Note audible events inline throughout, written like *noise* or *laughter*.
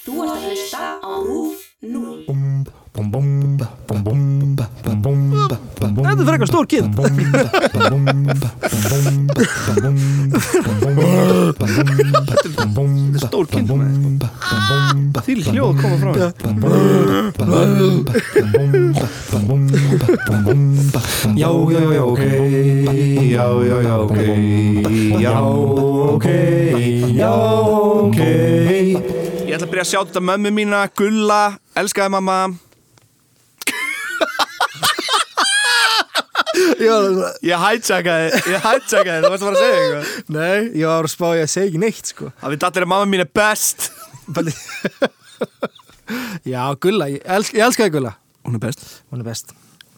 Þú ert að hlusta á RÚF 0. Þetta er frekar stór kid Stór kind Því hljóð koma frá þér. Já, já, já, ok. Já, já, já, ok. Já, ok. Já, ok að byrja að sjá þetta mömmu mína Gulla, elskaði mamma. Ég hætsakaði Ég hætsakaði, þú varst að fara að segja eitthvað. Nei, ég var að spá ég að segja ekki neitt sko. Það við dattir að mamma mín er best. *laughs* Já, Gulla, ég, elsk, ég elskaði Gulla. Hún er best. Hún er best.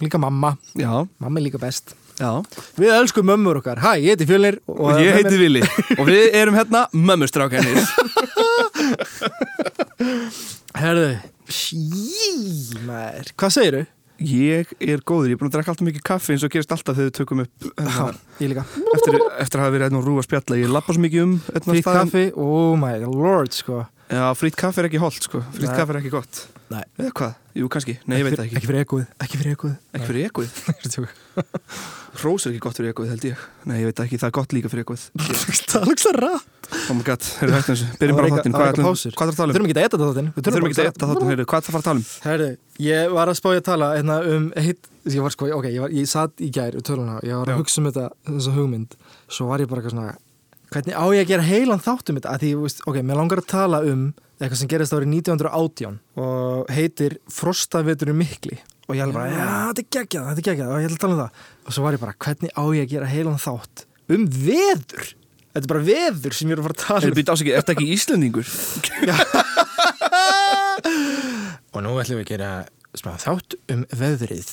Líka mamma, Já, mamma er líka best. Já. Við elskum mömmur okkar. Hæ, ég heiti Fjölnir Og ég heiti Vili. Og við erum hérna mömmustrákanir *laughs* Herðu Jí, maður. Hvað segirðu? Ég er góður, ég er búin að drekka alltaf mikið kaffi eins og gerist alltaf þegar við tökum upp Já, hérna, ég líka. Eftir, eftir að hafa verið einn og rúa spjalla Ég lappa svo mikið um hérna Frítt staðinn. kaffi, oh my lord sko Já, frýtt kaffi er ekki holdt sko. Frýtt Nei. kaffi er ekki gott. Nei. Eða hvað? Jú, kannski, nei, ég veit það ekki. Ekki fyrir ekoð Ekki fyrir ekoð Ekki fyrir *laughs* fyrir Hrós er ekki gott fyrir ekkuð, held ég. Nei, ég veit það ekki, það er gott líka fyrir ekkuð *laughs* Það lúks að rætt Oh my god, heyrðu hægt þessu. Byrjum Það var bara á þáttinn, það hvað er er að tala Við um? þurfum ekki að etta þetta Við þurfum ekki að etta þáttinn, heyrðu, hvað er það að fara að um? Ég var að spá ég að tala hérna, um hitt, ég var sko, ok, ég, var, ég satt í gær og töluna, ég var að hugsa um þetta þessa hugmynd, svo var ég bara eitthvað svona hvernig á ég að gera heilan þátt um þetta? Að því, veist, ok, mér langar að tala um eitthvað sem gerist árið 1918 og heitir Frostaveturinn mikli. Og ég alveg bara, já, þetta er geggjað, þetta er geggjað og ég ætla að tala um það. Og svo var ég bara, hvernig á ég að gera heilan þátt um veður? Þetta er bara veður sem ég er að fara að tala um. býta ásækið, ertu ekki Íslendingur? *laughs* Og nú ætlum við að gera smá þátt um veðrið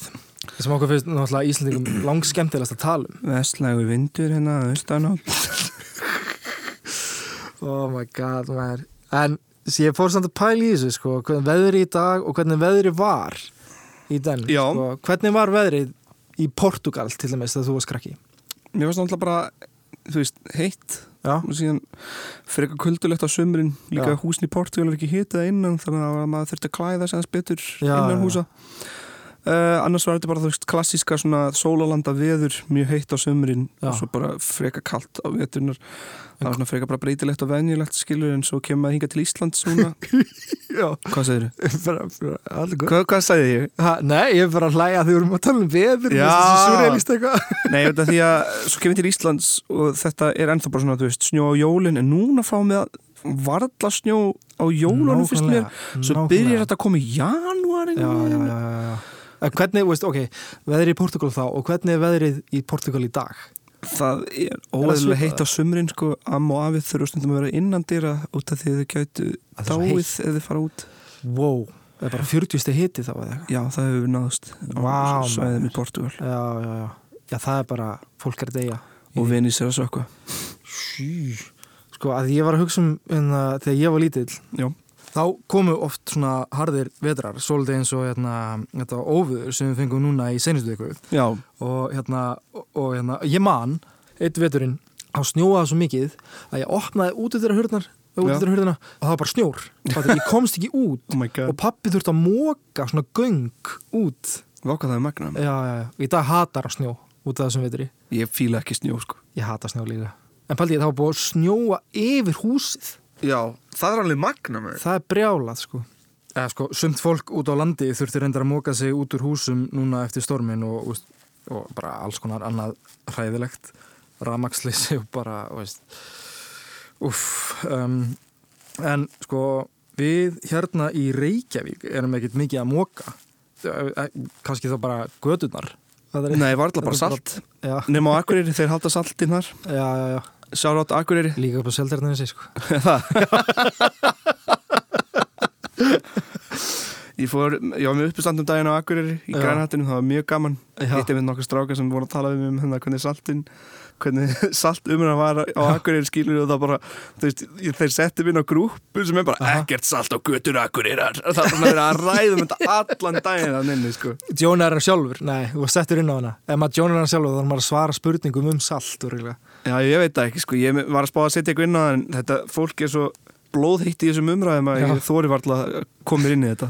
sem okkur finnst náttúrulega Íslandingum lang skemmtilegast að tala um. Vestlægu vindur hérna, austan á Oh my god, maður. En ég fór samt að pæla í þessu sko, hvernig veðri í dag og hvernig veðri var í den Já. sko, Hvernig var veðrið í Portugal til dæmis þegar þú var skrakki Mér varst náttúrulega bara, þú veist, heitt. Já, og síðan fyrir eitthvað kuldulegt á sömurinn líka Já. húsin í Portugal er ekki hitað innan þannig að maður þurfti að klæða aðeins betur Já, innan já, húsa uh, annars var þetta bara þú veist klassíska svona sólalanda veður mjög heitt á sömurinn og svo bara freka kalt á veturnar. Það var svona freka bara breytilegt og venjulegt skilur en svo kemur maður hinga til Íslands núna. *laughs* Já. Hvað segir allir góð Hvað, sagði ég? ha, Nei, ég er bara að hlæja að þið vorum að tala um veður Já. *laughs* Nei, veit að því að svo kemur til Íslands og þetta er ennþá bara svona, veist, snjó á jólin en núna fá með að varla snjó á jólunum fyrst mér. Svo byrjar þetta að koma í janúar En hvernig, veist, ok, veðrið í Portugal þá og hvernig er veðrið í Portugal í dag? Það er óæðilega heitt á sumrin sko, Amma og afið þurfa stundum að vera innan dýra út af því að þau gætu dáið ef þau fara út Wow, það er bara 40 steg hiti þá eða. Já, það hefur náðust Vá, svæðum í. Portugal Já, já, já. Já, það er bara, fólk er að deyja. og Venís er að sökka Sí. Sko, að ég var að hugsa um hérna, þegar ég var lítill, Já, þá komu oft svona harðir vetrar, svolítið eins og hérna, þetta óvöður sem við fengum núna í senustu viku. já, og hérna, og, hérna ég man, eitt veturinn á snjóaði svo mikið að ég opnaði út eftir að hurðnar út eftir hurðina og það var bara snjór. Fattar, ég komst ekki út. *laughs* Oh og pappi þurfti að móka svona göng út. Váka það er magna já, já, já, í dag hatar á snjó út af þessum vetri, Ég fíla ekki snjó sko. Ég hata snjó líka. En paldi ég, það var búið að snjóa yfir húsið Já, það er alveg magna með það er brjálað sko. Eða sko, sumt fólk út á landi þurfti reyndar að móka sig út úr húsum núna eftir stormin og, og, og bara alls konar annað hræðilegt ramagsleysi og bara veist, uff um, en sko við hérna í Reykjavík erum ekkert mikið að móka kannski þá bara er- Nei, varla bara salt. Nefn á Akureyri, þeir halda saltinn þar. Já, já, já, Sjára átt Akureyri líka upp á seldarnið sko. *laughs* *laughs* Ég fór, ég var með uppistandum daginn á Akureyri í Já. grænhattinu, það var mjög gaman Já. Hitti við nokkuð strákar sem voru að tala mig um hérna hvernig saltinn hvernig *laughs* salt umræðan var á Akureyri skilur og það bara, þú veist, þeir setti minn á grúpu sem er bara Aha. ekkert salt á götur Akureyrar *laughs* það er verið að ræða um þetta allan daginn að nynni, sko Jóna er sjálfur, nei, þú var settur inn á hana ef maður Jóna er sjálfur þá er maður að svara spurningum um salt örugglega. Já, ég veit það ekki, sko, ég var að spá að setja eitthvað inn blóðheitt í þessum umræðum að ég þóri varla komir inn í þetta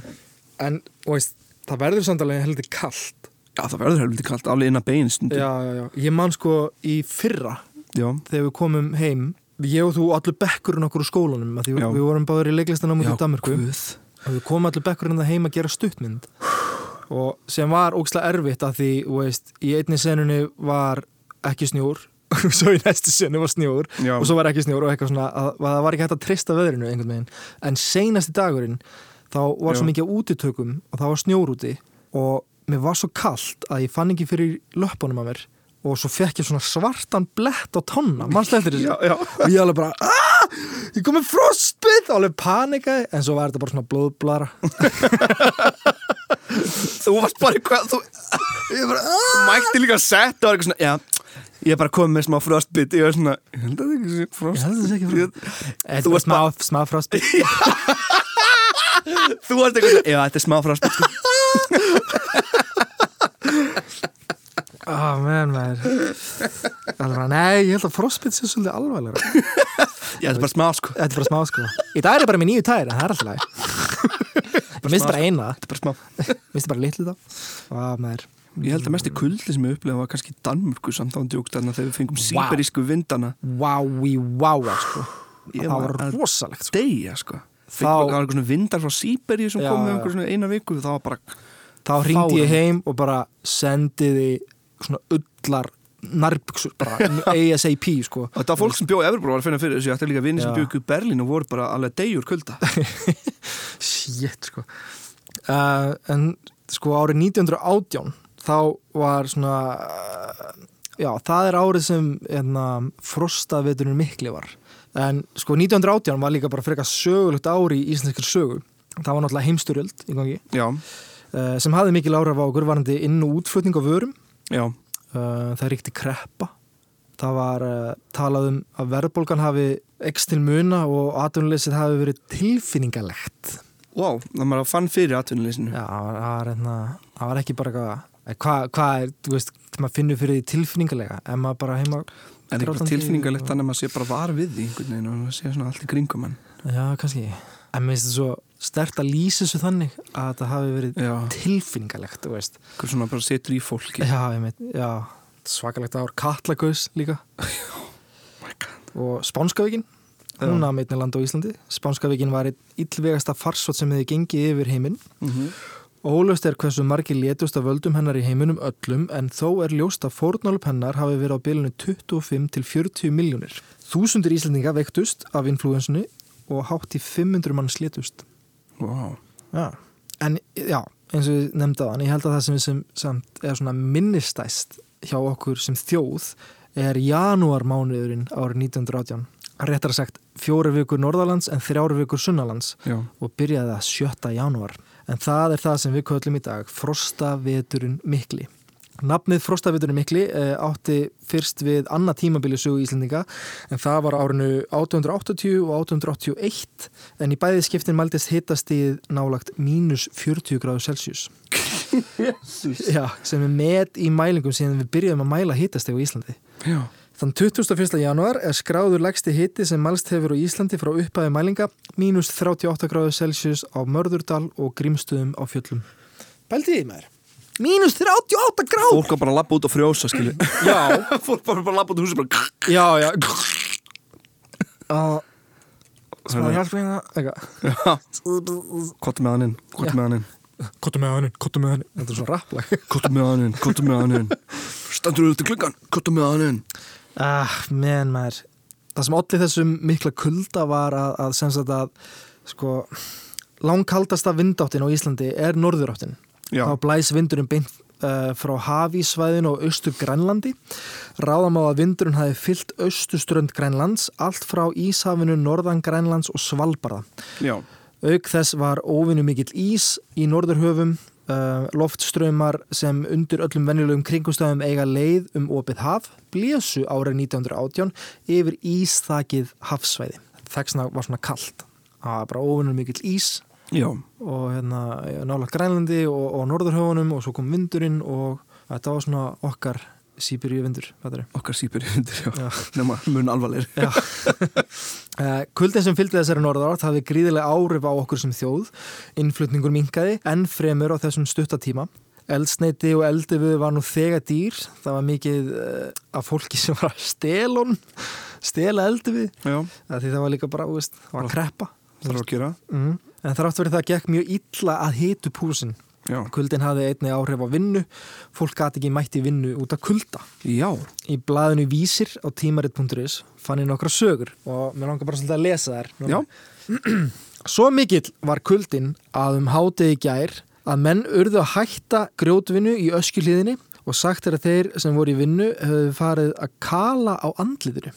En, veist, það verður samt alveg heldur kallt Já, það verður helviti kallt alveg inn að bein stundum. Já, já, já. Ég man sko í fyrra já, þegar við komum heim ég og þú og allur bekkurinn okkur úr skólanum Já. við vorum báður í leiklistan á mútið Danmarku guð. Og við komum allur bekkurinn það heim að gera stuttmynd. Og sem var ógslag erfitt af því, veist, í einni senunni var ekki snjór og *laughs* svo í næstu senu var snjór Já, og svo var ekki snjór og eitthvað svona að, að það var ekki hægt að treysta veðrinu einhvern veginn. En seinasti dagurinn þá var svo Já. mikið á útitökum og það var snjór úti og mér var svo kallt að ég fann ekki fyrir löpunum að mér og svo fekk ég svona svartan blett á tonna mannstu eftir þessu? Og ég alveg bara aah, ég kom með frostbit. Alveg panikaði en svo var þetta bara svona blóðblara. *laughs* Þú varst bara eitthvað þú, ég bara þú mætti líka að setja og eitthvað svona, já, ég er bara komið með smá frostbit. Ég var svona, ég held að það ekki sé ég held að það sé ekki frostbit. Þú var varst smá, smá frostbit *laughs* *laughs* Þú varst eitthvað svona, já, þetta er smá frostbit sko. oh *laughs* man maður. Alveg bara, nei, ég held að frostbit sé svolítið alvarlega Já, þetta er bara smá sko. Þetta er bara smá sko. Í dag er ég bara með nýju tæri, það er alltaf læg ég minnst bara eina. Þetta er bara smá. Minnst bara litlu þá. Ah, maður. Ég held að mest í kuldi sem ég upplega var kannski Danmurku samt á djúkt þannig að þegar við fengum síberísku vindana. Wowi wow sko. Ég það var rosalegt sko. deyja sko. Það var svona vindar frá Sýberíu sem Já, kom með já. einhver svona eina viku bara, þá ringdi ég Fáránlegt. heim og bara sendiði svona ullar nærbuksur bara *laughs* ASAP sko. Og þetta var fólk sem bjóði Everbró var að finna fyrir þessu, ég ætti líka vinni sem bjóði í Berlín og voru bara alveg deyjur kulda. *laughs* Shit sko. Uh, en sko árið 1918 þá var svona uh, já það er árið sem hérna, frostaveturinn mikli var en sko 1918 var líka bara frekar sögulegt ári í íslenskir sögu. Það var náttúrulega heimsturöld í gangi. Já, uh, sem hafði mikil áhrif á okkur varandi inn- og útflutning á vörum. Já, Uh, það ríkti kreppa. Það var uh, talað um að verðbólgan hafi ekst til muna og atvinnuleysið hafi verið tilfinningalegt. Wow, það maður fann fyrir atvinnuleysinu. Já, það var, það var, hérna, það var ekki bara hvað hva er, þú veist, maður finnur fyrir því tilfinningalega en maður bara heima En eitthvað og- þannig að maður sé bara var við því einhvern veginn og maður sé svona allt í kringum hann? Já, kannski. En mér finnst þetta svo stert að lýsa þessu þannig að það hafi verið Já, tilfinningalegt, þú veist. Eitthvað svona bara setur í fólki. Já, ég meit, já, svakalegt ár. Katlagaus líka. *laughs* My God. og Spánskavíkin. Hún að meitni land á Íslandi. Spánskavíkin var einn illvegasta farsot sem hefði gengið yfir heiminn. Mhm. Ólöst er hversu margir létust af völdum hennar í heiminum öllum en þó er ljóst að fórnálp hennar hafi verið á bylunu 25 til 40 miljónir. Þúsundir Íslandinga veiktust af influensunni og hátt í 500 mann slétust. Vá, Ja. En já, eins og á hann, ég held að það sem, sem samt er minnistæst hjá okkur sem þjóð er janúarmánuðurinn árið 1918. Réttar sagt fjóri vikur norðalands en þrjári vikur sunnalands já, og byrjaði það 7. janúar. En það er það sem við köllum í dag Frostaveturinn mikli. Nafnið Frostaveturinn mikli eh, átti fyrst við annað tímabili sögu Íslendinga en það var árinu 1880 og 1881 en í bæði skiptin mældist hitastíð nálagt mínus 40 gráður Celsius. *laughs* Já, sem er met í mælingum síðan við byrjaðum að mæla hitastíð á Íslandi. já Þann 21. januar er skráður legsti hiti sem mælst hefur á Íslandi frá upphæði mælinga mínus 38 gráður Celsius á Mörðurdal og Grímstöðum á fjöllum. Pældi því maður? Mínus 38 gráð! Fólk var bara að labba út og frjósa, skilu *laughs* Já, *laughs* Fólk var bara að labba út og húsi bara já, já. Og *laughs* smá Hörðu. hjálp hérna. Eitthvað. Kottu með hann inn, kottu Já. með hann inn Kottu með hann inn, kottu með hann inn. Þetta er svo rapplag. Kottu með hann inn, kottu með hann inn Standur Ah, menn maður. Það sem allir þessum mikla kulda var að, að sem sagt að sko langkaldasta vindáttin á Íslandi er norðuráttin. Já, Þá blæs vindurinn beint uh, frá hafísvæðinu og austur Grænlandi. Ráðum á að vindurinn hafi fyllt austuströnd Grænlands, allt frá Íshafinu, Norðan Grænlands og Svalbarða. já, Auk þess var óvinnu mikill ís í norðurhöfum, loftströymar sem undir öllum venjulegum kringumstæðum eiga leið um opið haf, blésu árið 1918 yfir ísþakið hafsvæði. Þegsna var svona kallt. Það var bara óvinnu mikill ís já og hérna nálega Grænlandi og, og Norðurhöfunum og svo kom vindurinn og þetta var svona okkar Sýberíu vindur, okkar í hundur, já, Já. *laughs* nema mun alvarlegir Já. *laughs* Eh, Kuldin sem fylgdi þessari norðarátt hafði gríðilega áhrif á okkur sem þjóð, innflutningur minkaði, enn fremur á þessum stuttatíma. Eldsneiti og eldifu var nú þegar dýr, það var mikið uh, af fólki sem var að stela honum, stela eldifu, því það var líka bara, veist, það var að kreppa. þarf að gera Mm. En þrátt verið það gekk mjög illa að hitu púsin. Já, Kuldin hafði einnig áhrif á vinnu, fólk gati ekki mætti vinnu út af kulda. já, Í blaðinu Vísir á tímarit.is fann ég nokkra sögur og mér langar bara svolítið að lesa þær. já. *clears throat* Svo mikill var kuldin að um hátegi gær að menn urðu að hætta grjótvinnu í öskjuliðinni og sagt er að þeir sem voru í vinnu hefðu farið að kala á andliðinu.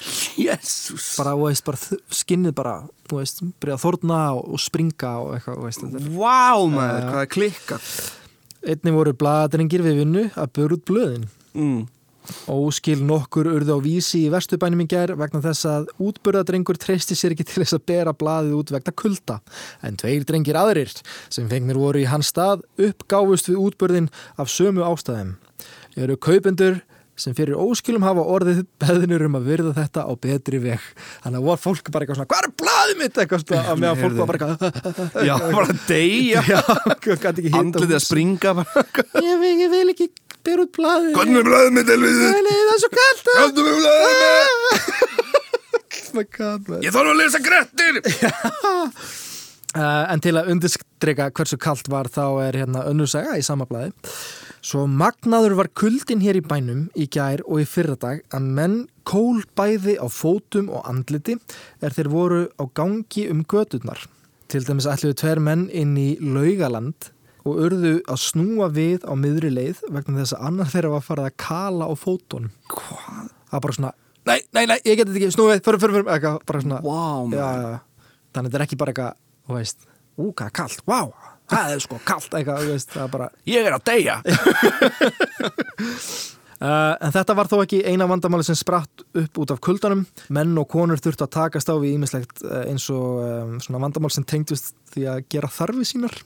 *laughs* Jésús Bara, bara skinnið bara, byrja að þórna og, og springa og eitthvað. Vá maður, Já. hvað er klikkað Einnig voru blaðadrengir við vinnu að böru út blöðin. mm. Óskil nokkur urðu á vísi í vestubænum í gær vegna þess að útbörðadrengur treysti sér ekki til þess að bera blaðið út vegna kulda. En tveir drengir aðrir sem fengnir voru í hans stað uppgáfust við útbörðin af sömu ástæðum. Eru kaupendur sem fyrir óskilum hafa orðið beðinur um að virða þetta á betri veg. Þannig að var fólk bara eitthvað svona, hvað er blaðið mitt? Eitthvað að meðan fólk var bara eitthvað, Já, bara *laughs* já, hita Andlitið að springa Ég, ég vil ekki bera út blaðið. Hvernig er blæðið mitt, nei, það er svo kallt. Hvernig er blæðið mitt? *laughs* Ég þarf að lesa grettir *laughs* Uh, en til að undirstrika hversu kalt var þá er hérna önnursaga í sama blæði. Svo magnaður var kuldin hér í bænum í gær og í fyrradag að menn kól bæði á fótum og andliti er þeir voru á gangi um gödurnar. Til dæmis ætluðu tver menn inn í laugaland og urðu að snúa við á miðri leið vegna þess að annar þeirra var farið að kala á fótunum. Hvað? Það var bara svona, nei, nei, nei, ég get þetta ekki, snúa við, fyrir, fyrir, fyrir, eitthvað, bara svona. Já, maður já. Þannig að þetta er ekki bara eitthvað, þú veist, ú, hvað kallt, vá, það er sko kallt eitthvað, veist, það er bara... Ég er að deyja Uh, *laughs* en þetta var þó ekki eina vandamáli sem spratt upp út af kuldanum. Menn og konur þurftu að takast á við ímislegt uh, eins og um, svona vandamál sem tengdust því að gera þarfi sínar.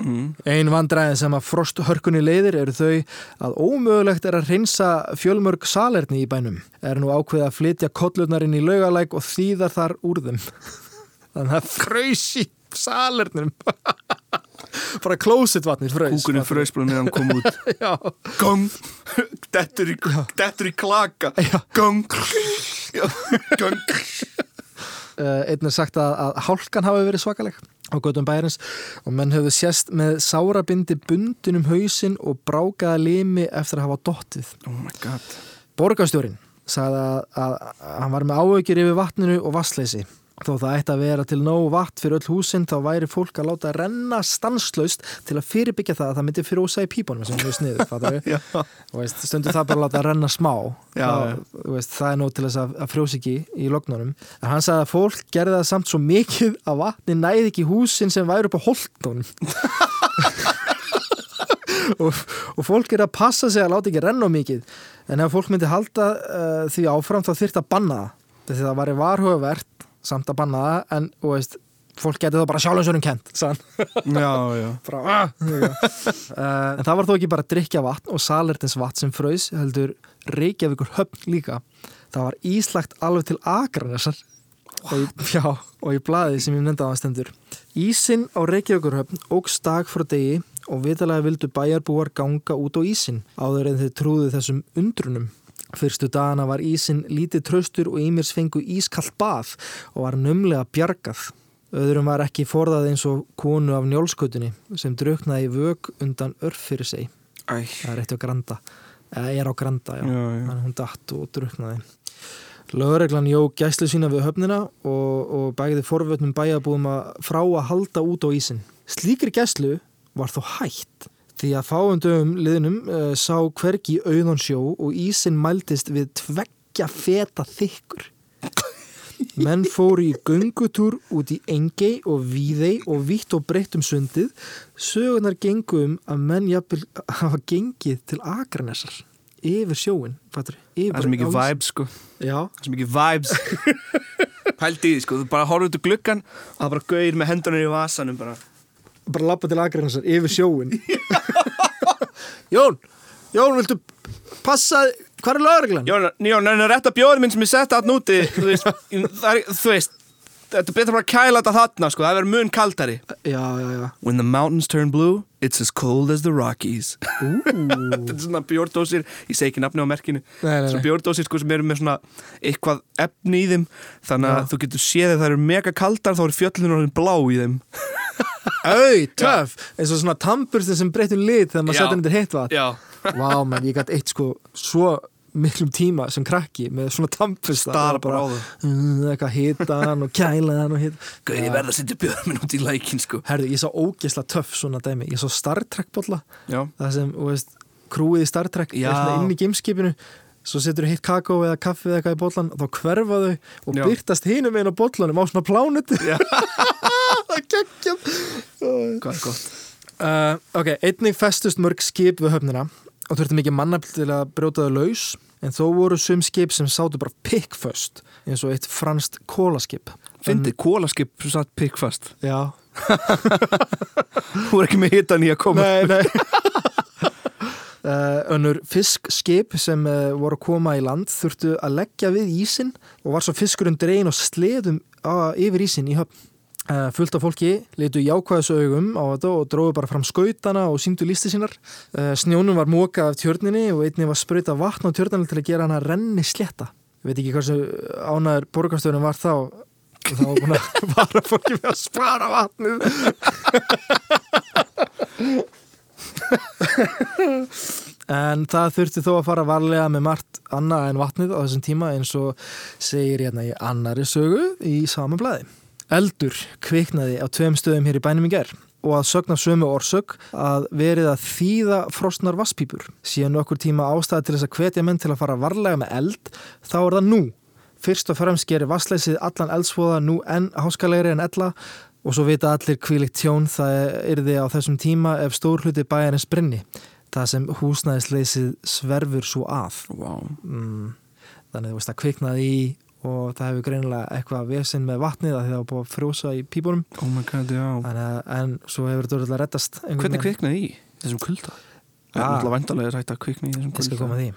mm. Ein vandræði sem að frosthörkunni leiðir eru þau að ómögulegt er að reynsa fjölmörg salerni í bænum. Er nú ákveðið að flytja kollurnar inn í laugalæk og þýðar þar úr þeim. *laughs* Þannig að fröys í salernum. *laughs* Bara klósitvatnir fröys. Kúkurinn frös bara meðan kom út. *laughs* Gong Dettur í, dettur í klaka. Gong. Gong Uh, *laughs* einn er sagt að, að hálkan hafi verið svakaleg á göttum bæjarins og menn höfðu sést með sárabindi bundin um hausinn og brákaða limi eftir að hafa dottið. Oh my god Borgastjórin sagði að, að, að hann var með áökjur yfir vatninu og vassleysi. Þó það ætti að vera til nóg vatn fyrir öll húsinn þá væri fólk að láta renna stanslaust til að fyrirbyggja það að það myndi frjósa í pípunum sem mjög sniður, fattar við? *laughs* Veist, stundu það bara að láta renna smá. Já, þú veist, það er nóg til þess að, að frjósa ekki í lognunum. En hann sagði að fólk gerði það samt svo mikið að vatni næði ekki húsin sem væri upp á holtónum *laughs* og, og fólk er að passa sig að láta ekki renna mikið. En ef fólk myndi halda uh, því áfram þá þyrft að banna það. Því það væri varhugavert samt að banna það en veist, fólk geti þá bara sjálfsörum kent *laughs* Já, já. Bara, ah, uh, en það var þó ekki bara drikja vatn og salertins vatn sem fröys heldur Reykjavíkur höfn líka. Það var íslagt alveg til Akranessar og, og í blaði sem ég nefndi á það stendur. Ísin á Reykjavíkur höfn ógst dag frá degi og vitalega vildu bæjarbúar ganga út á ísin áður en þeir trúðu þessum undrunum Fyrstu dagana var ísin lítið traustur og ímirs fengu ískall bað og var numlega bjargað. Öðrum var ekki forðað eins og konu af njólskötunni sem drauknaði í vög undan örf fyrir sig. Æ, Það er eitt á granda. Eða er á granda, já. já, já. Hún datt og drauknaði. Lögreglan jók gæslu sína við höfnina og, og bæði forvötnum bæjabúðum að frá að halda út á ísin. Slíkri gæslu var þó hætt því að fáundum liðnum uh, sá hvergi auðan sjó og ísin mæltist við tveggja feta þykkur. Menn fóru í göngutúr út í Engei og Víðei og vitt og breytt um sundið. Sögunar gengum að menn jafnvel hafa gengið til Akranessar yfir sjóin, fattur? Það er svo mikið vibes sko Já, Það er svo mikið vibes *laughs* Pældi í því sko, þú bara horfður út úr gluggan og það bara gauðir með hendunir í vasanum bara bara lappa til Akranessar yfir sjóin. *laughs* Jón, Jón, viltu passa, hvað er lögreglan? Jón, Jón, en rétt að bjóður minn sem ég setta að núti þú veist, það er, þú veist þetta er betra bara að kæla þetta þarna sko, það verður mun kaldari. Já, já, já. When the mountains turn blue, it's as cold as the Rockies. *laughs* Þetta er svona bjórdósir, ég segi ekki nafni á merkinu Svona bjórdósir sko sem eru með svona eitthvað efni í þeim Þannig að þú getur séð að það eru mega kaldar þá eru fjöllunum orðin blá í þeim Au, töff. Eins og svona tambursti sem breytur lit þegar maður setja yfir heitt vatn. Vá, menn, ég gætt eitt sko svo miklum tíma sem krakki með svona tambursta Stara og bara uh, eitthvað hita hann og kæla hann og hita Gauð, ég verð að setja minn út í lækin sko. Herðu, ég sá ógesla töff svona dæmi. Ég sá Star Trek bolla. Það sem, þú veist, krúið í Star Trek inn í gameskipinu svo setur heitt kakó eða kaffi eða eitthvað í bollan og þá hverfa þau og byrtast hinum einn á bollanum á svona plánutu *laughs* það geggjum Hvað gott uh, ok, einnig festust mörg skip við höfnina og þurfti mikið mannafl til að brjóta þau laus en þó voru sum skip sem sátu bara pikkföst eins og eitt franst kólaskip Fyndið, kólaskip satt pikkfast. Já, *laughs* Þú er ekki með hitan í að koma. Nei, nei *laughs* önnur fiskskip sem uh, voru að koma í land þurftu að leggja við ísin og var svo fiskurinn dregin og sleðum yfir ísin í höfn. Uh, fullt af fólki litu jákvæðis augum á þetta og dróðu bara fram skautana og síndu listi sínar. Snjónum var mókað af tjörninni og einni var sprauta vatn á tjörninni til að gera hana renni slétta. Ég veit ekki hversu ánæður borgarstöðunum var þá. Það var búin að *laughs* vara fólki með að spara vatnið. *laughs* En það þurfti þó að fara varlega með margt annað en vatnið á þessum tíma eins og segir hérna í annari sögu í sama blæði. Eldur kviknaði á tveim stöðum hér í bænum í ger og að sögna sömu orsök að verið að þýða frosnar vasspípur. Síðan nokkur tíma ástæði til þess að hvetja menn til að fara varlega með eld, þá er það nú. Fyrst og fremst gerir vassleysið allan eldsvoða nú enn háskalegri en ella og svo vita allir kvílikt tjón það yrði á þessum tíma ef stór hluti bæjarins brinni það sem húsnæðisleysið sverfur svo að. Vá. Mm, þannig þú veist að kviknaði í og það hefur greinilega eitthvað vesinn með vatnið að það var búið að frjósa í pípunum. Oh my god, já. Að en svo hefur þetta orðið að einhvern Hvernig kviknaði í þessum kulda? Það er Ah. náttúrulega vandalega rætt að kvikna í þessum Ég kulda. skal koma því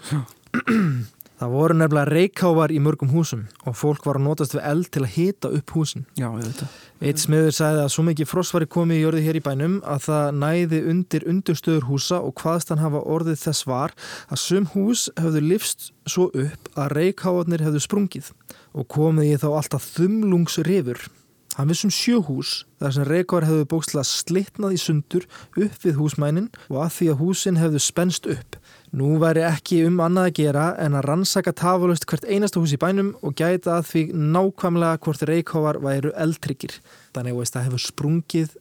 *clears throat* Það voru nefnilega reykhávar í mörgum húsum og fólk var að notast við eld til að hita upp húsin Já, ég veit það Eitt smiður sagði að svo mikið frost var komið í jörði hér í bænum að það næði undir undurstöður húsa og hvaðst hann hafa orðið þess var að sum hús hefðu lifst svo upp að reykhávarnir hefðu sprungið og komið í þá alltaf þumlungsrifur. Hann vissum sjö hús þar sem reykhávar hefðu bókslega slitnað í sundur upp við húsmænin og að því að húsin hefðu spenst upp. Nú væri ekki um annað að gera en að rannsaka tafalust hvert einasta hús í bænum og gæta að því nákvæmlega hvort reykhávar væru eldtryggir. Þannig veist, það hefur sprungið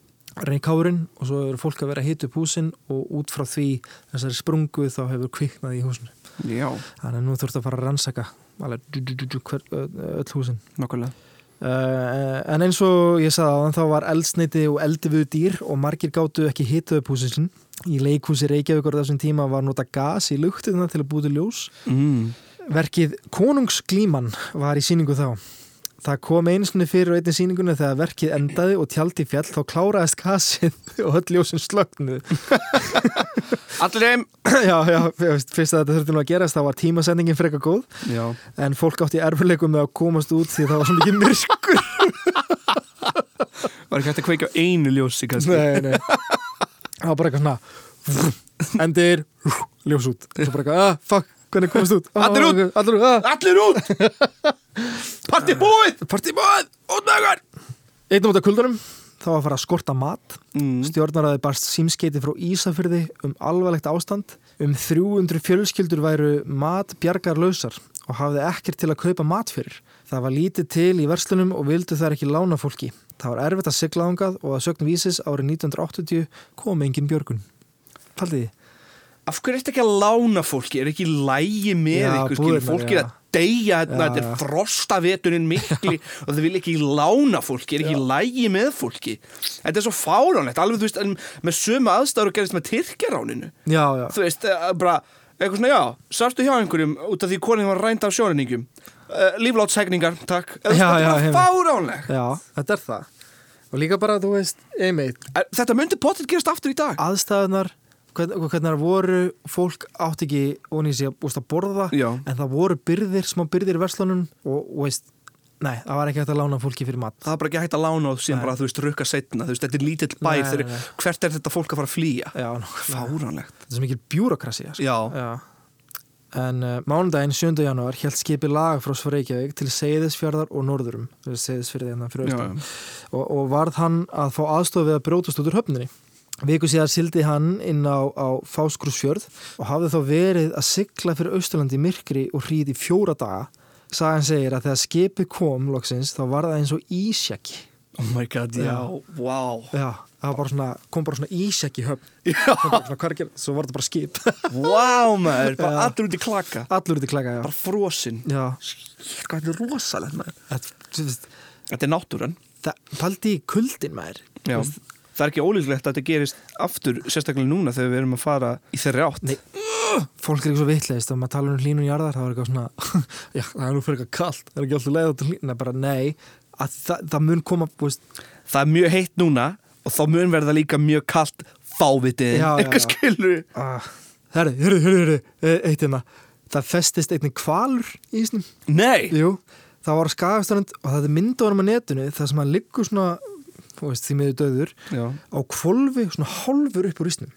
reykháurinn og svo eru fólk að vera að hita upp húsin og út frá því þessari sprungu þá hefur kviknað í húsinu. Já, Þannig að nú þurftu að fara að rannsaka öll húsin. nokkulega Uh, en eins og ég sagði á þann þá var eldsneiti og eldifuð dýr og margir gáttu ekki hita upp húsin sin. Í leikhúsi Reykjavíkur þessum tíma var nota gas í luktina til að búti ljós. mm. Verkið Konungsglíman var í síningu þá. Það kom einsinni fyrir á einni síningunni þegar verkið endaði og tjaldi fjall þá kláraðist gasið *laughs* og öll ljósin slögnuð. *laughs* Allir heim *clears throat* já, já, fyrst að þetta þurfti nú að gerast þá var tímasendingin frekar góð Já, en fólk átti erfurleikum með að komast út því það var svo mikið myrkur. var ekki hægt að kveika einu ljósi kannski nei, nei. *laughs* Það var bara eitthvað svona *laughs* endir, ljós út. Svo bara eitthvað, ah, fuck, hvernig komast út? Ah, Allir út! Allir út, ah. Allir út *laughs* Parti búið Partibóð! Út með ykkur Einnum út af kuldunum, þá var að fara að skorta mat. mm. Stjórnaraði barst símskeiti frá Ísafyrði um alvarlegt ástand. Um 300 fjölskyldur væru mat bjargar lausar og hafði ekkert til að kaupa mat fyrir. Það var lítið til í verslunum og vildu þær ekki lána fólki. Það var erfitt að sigla ángað og að sögn vísis árið 1980 kom engin björgun. Paldiði? Af hverju ertu ekki að lána fólki? Er ekki lægi með Já, ykkur? Búðirnar, fólki er já. að deyja Já, Þetta er já. frostavetunin mikli *laughs* og þau vil ekki lána fólki Er ekki lægi með fólki? Þetta er svo fáránlegt Alveg, þú veist, með sömu aðstæður og gerist með Tyrkjaráninu Já, já. Þú veist, eh, bara Eitthvað svona, já, sarstu hjá einhverjum út af því konin var rænd af sjórenningum takk Þetta já, er heim. fáránlegt þetta er það. Og líka bara, þú veist, einmitt, Eh, Þetta myndi potið gerast aftur í dag aðstæðunar hvernig, það voru fólk átti ekki onni sig að borða Já, en það voru byrðir, smá byrðir í verslunum og, veist, nei, það var ekki hægt að lána fólki fyrir mat það er bara ekki hægt að lána og síðan Nei. bara, þú veist, rukka setna, þú veist, þetta er lítill bær hvert er þetta fólk að fara að flýja? Já. Fáránlegt. þetta er svo mikil bjúrokrasi sko. Já, Já. En uh, mánudaginn 7. janúar held skipi lag frá Svareikjavík til Seyðisfjörðar og Norðurum Seyðisfjörði hérna fyrir austan og, og varð hann að fá aðstof við að brótast út úr höfninni. Viku síðar sildi hann inn á, á Fáskrúsfjörð og hafði þá verið að sigla fyrir Austurlandi myrkri og hríð í fjóra daga. Sagan segir að þegar skipið kom loksins þá var það eins og ísjaki. Oh my god, já, wow. Já, það bara svona, kom bara svona ísjaki höfn. Já, Það var svona, hvað er að gera? Svo var þetta bara skip. wow maður, bara Já. allir út í klaka. Allur út í klaka, já. Bara frosinn. Þetta er rosalegt maður. þetta, Þetta er náttúran. það paldi í kuldin maður. Já. Það er ekki ólíklegt að þetta gerist aftur, sérstaklega núna þegar við erum að fara í þeirri átt. Nei. Fólk er ekki svo vitleist og maður tala um hlínun jarðar, það var eitthvað svona, *laughs* já, það er nú fyrir eitthvað kallt, það er ekki alltaf leið át hlínun, bara nei, að það, það mun koma, þú veist, Það er mjög heitt núna og þá mun verða líka mjög kallt fávitið. Eitthvað skilur. uh, herri, herri, herri, herri, e- eitt hérna, það festist einnig kvalur í ísnum. Nei. Jú, það var á skagaströnd og það er myndaðanum á netinu þar sem hann liggur svona, veist, því miður döður, Já. á kvolfi, svona hálfur upp úr ísnum.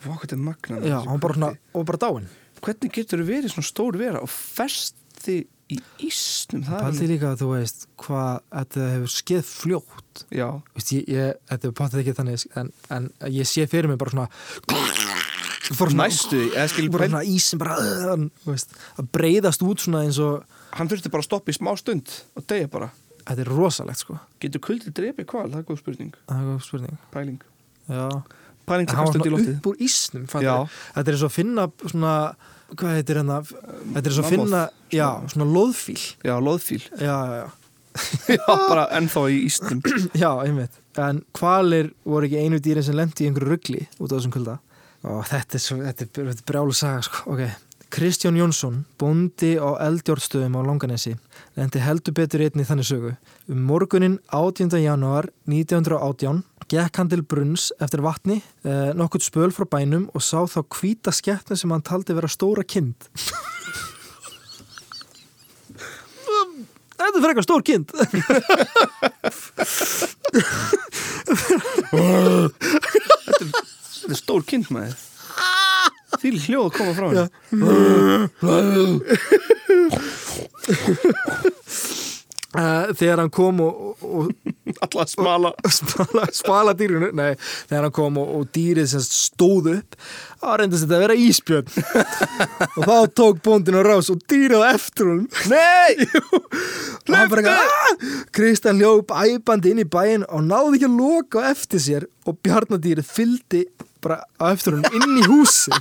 Vá, hvað þetta er magna. Já, hann bara svona, og bara dáinn. Hvernig getur þú verið svona stór vera og festi í ísnum? Það Paldi líka að þú veist hvað þetta hefur skeið fljótt Já. Vist, ég, ég, þetta er páttið ekki þannig en, en ég sé fyrir mig bara svona fór Næstu bara ísin bara veist, að breyðast út svona eins og Hann þurfti bara að stoppa í smá stund og deyja bara. þetta er rosalegt sko Getur kuldið drepið hval? Það er góð spurning. það er góð spurning Pæling. já. Pæling En til loftið. upp úr ísnum þetta er og að finna svona hvað heitir hérna þetta er og að finna, já, svona loðfíl Já, loðfíl. já, já, *laughs* já bara ennþá í ísnum. *clears throat* Já, einmitt. En hvalir voru ekki einu dýrin sem lendi í einhverju ruggli út á þessum kulda. Og þetta er, svo, þetta er, þetta er brjálu saga, sko. Ok. Kristján Jónsson, bóndi á eldjórnstöðum á Langanesi, lendi heldur betur einni þannig sögu. Um morgunin 18. janúar 1918 gekk hann til brunns eftir vatni, eh, nokkurt spöl frá bænum og sá þá hvíta skeppnu sem hann taldi vera stóra kind. Þetta er fyrir eitthvað stór kind. Þetta er stór kind maður. Því hljóð að koma frá henni. Uh, þegar hann kom og, og, og Alla smala. spala, spala dýrinu nei, þegar hann kom og, og dýrið sem stóð upp þá reyndist þetta að vera íspjörn *laughs* og þá tók bóndin á rás og dýrið eftir hún Nei! *laughs* og hann bara "Ah!" Kristján hljóp æpandi inn í bæin og náði ekki að loka eftir sér og bjarnadýrið fylgdi bara eftir hún inn í húsi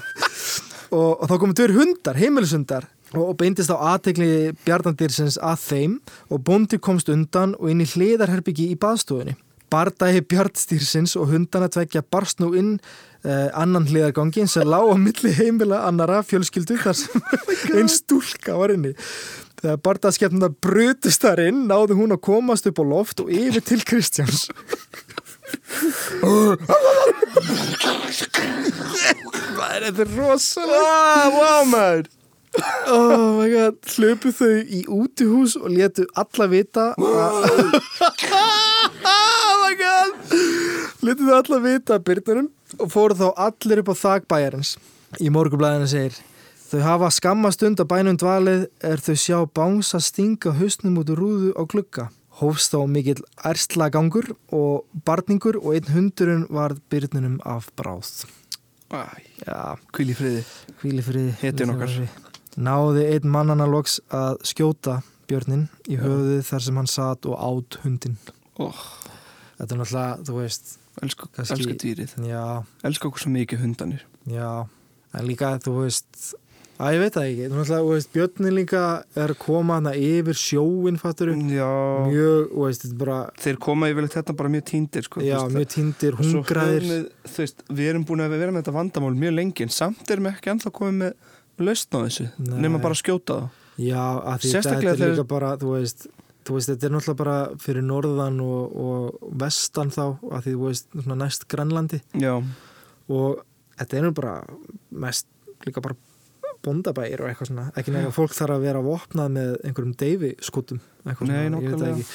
*laughs* og, og þá komum tveir hundar, heimilishundar og, beindist á aðtegli bjarnadýrsins að þeim og bóndi komst undan og inn í hliðarherbyggi í baðstofunni Bardagi bjarnstýrsins og hundana tvekja barst nú inn eh, annan hliðargangin sem lág á milli heimila annara fjölskyldu þar sem *laughs* einn stúlka var inni. Þegar bardaskefnundar brutust þar inn náði hún að komast upp á loft og yfir til Kristjáns. *laughs* Hvað er þetta rosalega? Ah, wow maður! Oh my god, hlöpu þau í útihús og letu alla vita að... *laughs* oh my god! Letu þau alla vita að byrnunum og fóru þá allir upp á þak bæjarins. Í morgublaðinu segir Þau hafa skamma stund að bænum dvalið er þau sjá bánsa stinga hausnum út úr rúðu á glugga. Hófst þá mikill erstla gangur og barningur og einn hundurinn varð byrnunum af bráð. Æ, Já, hvíl í friði. hvíli fyrir Hetjan okkar. Náði einn mannana loks að skjóta björnin í höfuðið þar sem hann satt og átt hundin Oh, þetta er náttúrulega, þú veist elsku, Kannski- elsku dýrið. já, Elsku okkur svo mikið hundanir. já. En líka, þú veist að ég veit það ekki, þú veist björnin líka er að koma hana yfir sjóin fattur Já, mjög, veist, bara þeir koma yfirleitt þetta bara mjög tíndir, sko. já, veist, mjög tindir, hungraðir. Við, þú veist, við erum búin að vera með þetta vandamál mjög lengi en samt erum við ekki ennþá komið með lausn á þessu, nema bara að skjóta það. já, að því þetta er líka bara, þú veist þú veist, þetta er náttúrulega bara fyrir norðan og, og vestan þá, að því þú veist, svona næst Grænlandi. Já, og þetta er nú bara mest líka bara bondabæir og eitthvað svona. Ekki nefnir að fólk þarf að vera vopnað með einhverjum deyfi skutum eitthvað Nei, svona, ég veit ekki.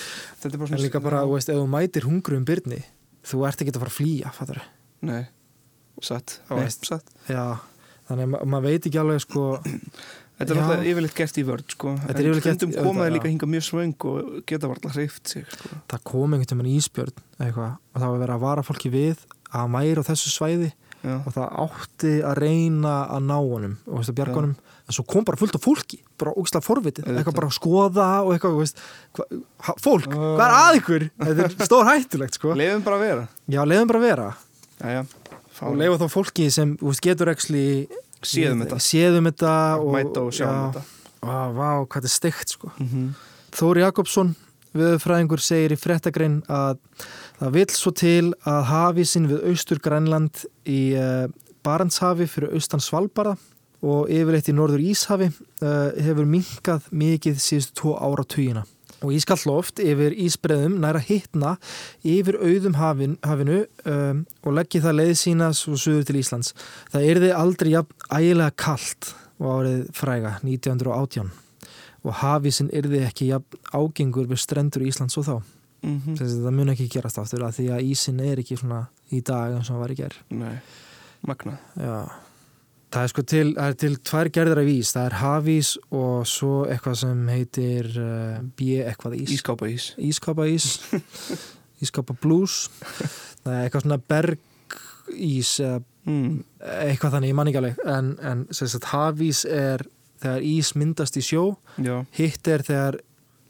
Þetta er bara en líka bara, þú veist, ef þú mætir hungru um byrni þú ert ekki að fara að flýja, fattar Nei, satt, satt. já, þannig að ma maður veit ekki alveg sko, Þetta er Já. alltaf yfirleitt gert í vörd sko. Þetta er yfirleitt gert- stundum komaði auðvitað, líka já. hinga mjög svöng og geta varla hreift sig sko. það kom einhvern tímann ísbjörn eitthvað, og það var verið að vara fólki við að væri á þessu svæði Já, og það átti að reyna að ná honum og veist, að bjarga Já. honum en svo kom bara fullt af fólki, bara ógstlega forvitið eitthvað bara að skoða og eitthvað veist, hva, fólk, Ó. hvað er að ykkur þetta er stór hættulegt sko Leifum bara að vera já, leiðum bara að vera Jæja, og leifa þá fólki sem veist, getur ekki Séðum þetta séðum þetta og, Mæta og sjáum já, þetta vá, hvað þetta er steikt sko mm -hmm. Þóri Jakobsson, viðfræðingur segir í fréttagrein að það vill svo til að hafísinn við austur Grænland í uh, Barentshafi fyrir austan Svalbara og yfirleitt í norður Íshafi uh, hefur minkað mikið síðustu tvo ára tugina. Og ískall loft yfir ísbreðum næra hittna yfir auðum hafin, hafinu um, og leggja það leið sína svo suður til Íslands. Það yrði aldrei jafn ægilega kalt og árið fræga 1918 og hafísinn yrði ekki jafn ágengur við strendur Íslands og þá. mm -hmm. Það mun ekki gerast aftur að því að ísinn er ekki svona í dag eins og hann var í ger. Nei, magna Já. Það er sko til, er til tvær gerðar af ís. Það er hafís og svo eitthvað sem heitir uh, B eitthvað ís. Ískápa ís Ískapa ís. *laughs* Ískapa blues. Það er eitthvað svona bergís eða mm. eitthvað þannig, ég man ekki alveg. En, en sagt, hafís er þegar ís myndast í sjó Já, hitt er þegar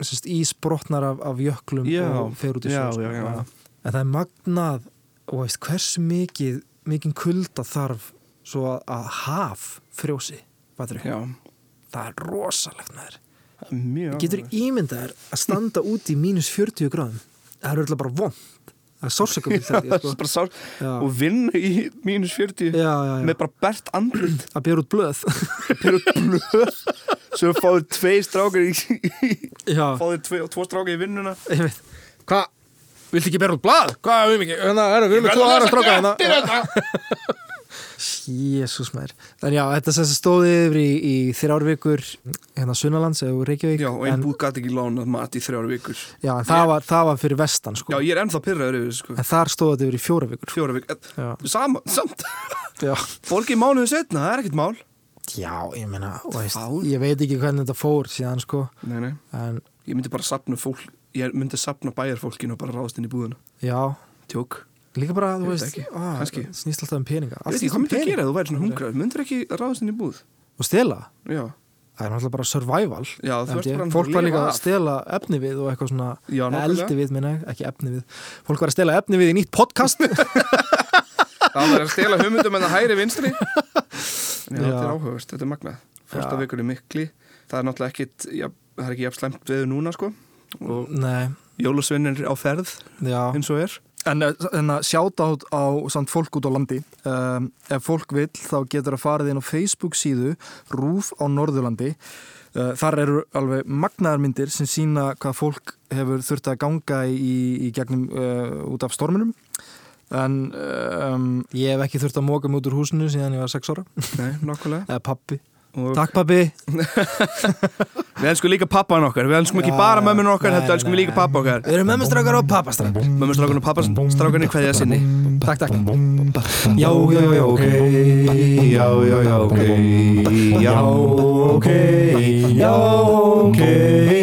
sérst, ís brotnar af, af jöklum Já, og fer út í sjó sko. já. en það er magnað og veist hversu mikið mikið kulda þarf svo að, haf frjósi það er rosalegt með þér Það er Mjög getur ímyndað þér að standa *laughs* út í mínus 40 gráðum. Það er öll bara vond það er sársökum *laughs* sko. Sár, og vinna í mínus 40 já, já, já. með bara bert andlut að bera út blöð. Perut blöð Svo fáðu tvei strákar í, já, Fáðu tve, tvo strákar í vinnuna. Hvað, viltu ekki bera út blað? hvað, við erum ekki, hérna, erum við erum með tvo aðra stráka hérna *laughs* Jésús maður. En já, þetta stóði yfir í, í þrjár vikur hérna Sunnalands eða Reykjavík Já, og einn búð gæti ekki lánað mat í þrjár vikur. Já, en það, var, það var fyrir vestan sko. Já, ég er ennþá pyrraður yfir sko. En þar stóði þetta yfir í fjóra vikur. Fjóra vikur, já, sama, samt. *laughs* Já. Fólki mánuðu setna, það er ekkert mál. Já ég meina, veist, ég veit ekki hvernig þetta fór síðan sko Nei, nei, en ég myndi bara sapna fólk Ég myndi sapna bæjarfólkinu og bara ráðast inn í búðuna já, Tjók líka bara, þú veist á, þetta snýst alltaf um peninga. Ég veit ekki, hvað um myndi að gera þú væri svona hungraður? Myndir ekki ráðast inn í búð? og stela, Já, það er náttúrulega bara survival. Já bara fólk var líka að stela efni við og eitthvað svona Já, eldi við, minna, ekki efni við. Fólk var að stela efni við í nýtt podcast. *laughs* Það var að stela hugmyndum en það hæri vinstri. Já, þetta er áhugast, þetta er magnað. Fyrsta Já. vikur er mikli Það er náttúrulega ekkit, já, það er ekki jafn slemt veður núna sko. Jólasveinir á ferð eins og er En, en að sjáta át á samt fólk út á landi. Um, ef fólk vill þá getur að farið inn á Facebook síðu Rúf á Norðurlandi. Uh, þar eru alveg magnaðar myndir sem sína hvað fólk hefur þurft að ganga í, í gegnum uh, út af storminum. En um, Ég hef ekki þurft að móka mig út úr húsinu síðan ég var 6 ára. Nei, nokkulega *laughs* Eða pappi og Takk pappi *laughs* Við elskum líka pappan okkar, við elskum ekki Já, bara mömmun okkar, heldur elskum við líka pappa okkar. Við erum mömmustrákar og pappastrákar. Mömmustrákan og pappastrákan hverja sinni. Takk, takk. Já, já, já, ok. Já, já, já, ok. Já, ok. Já, ok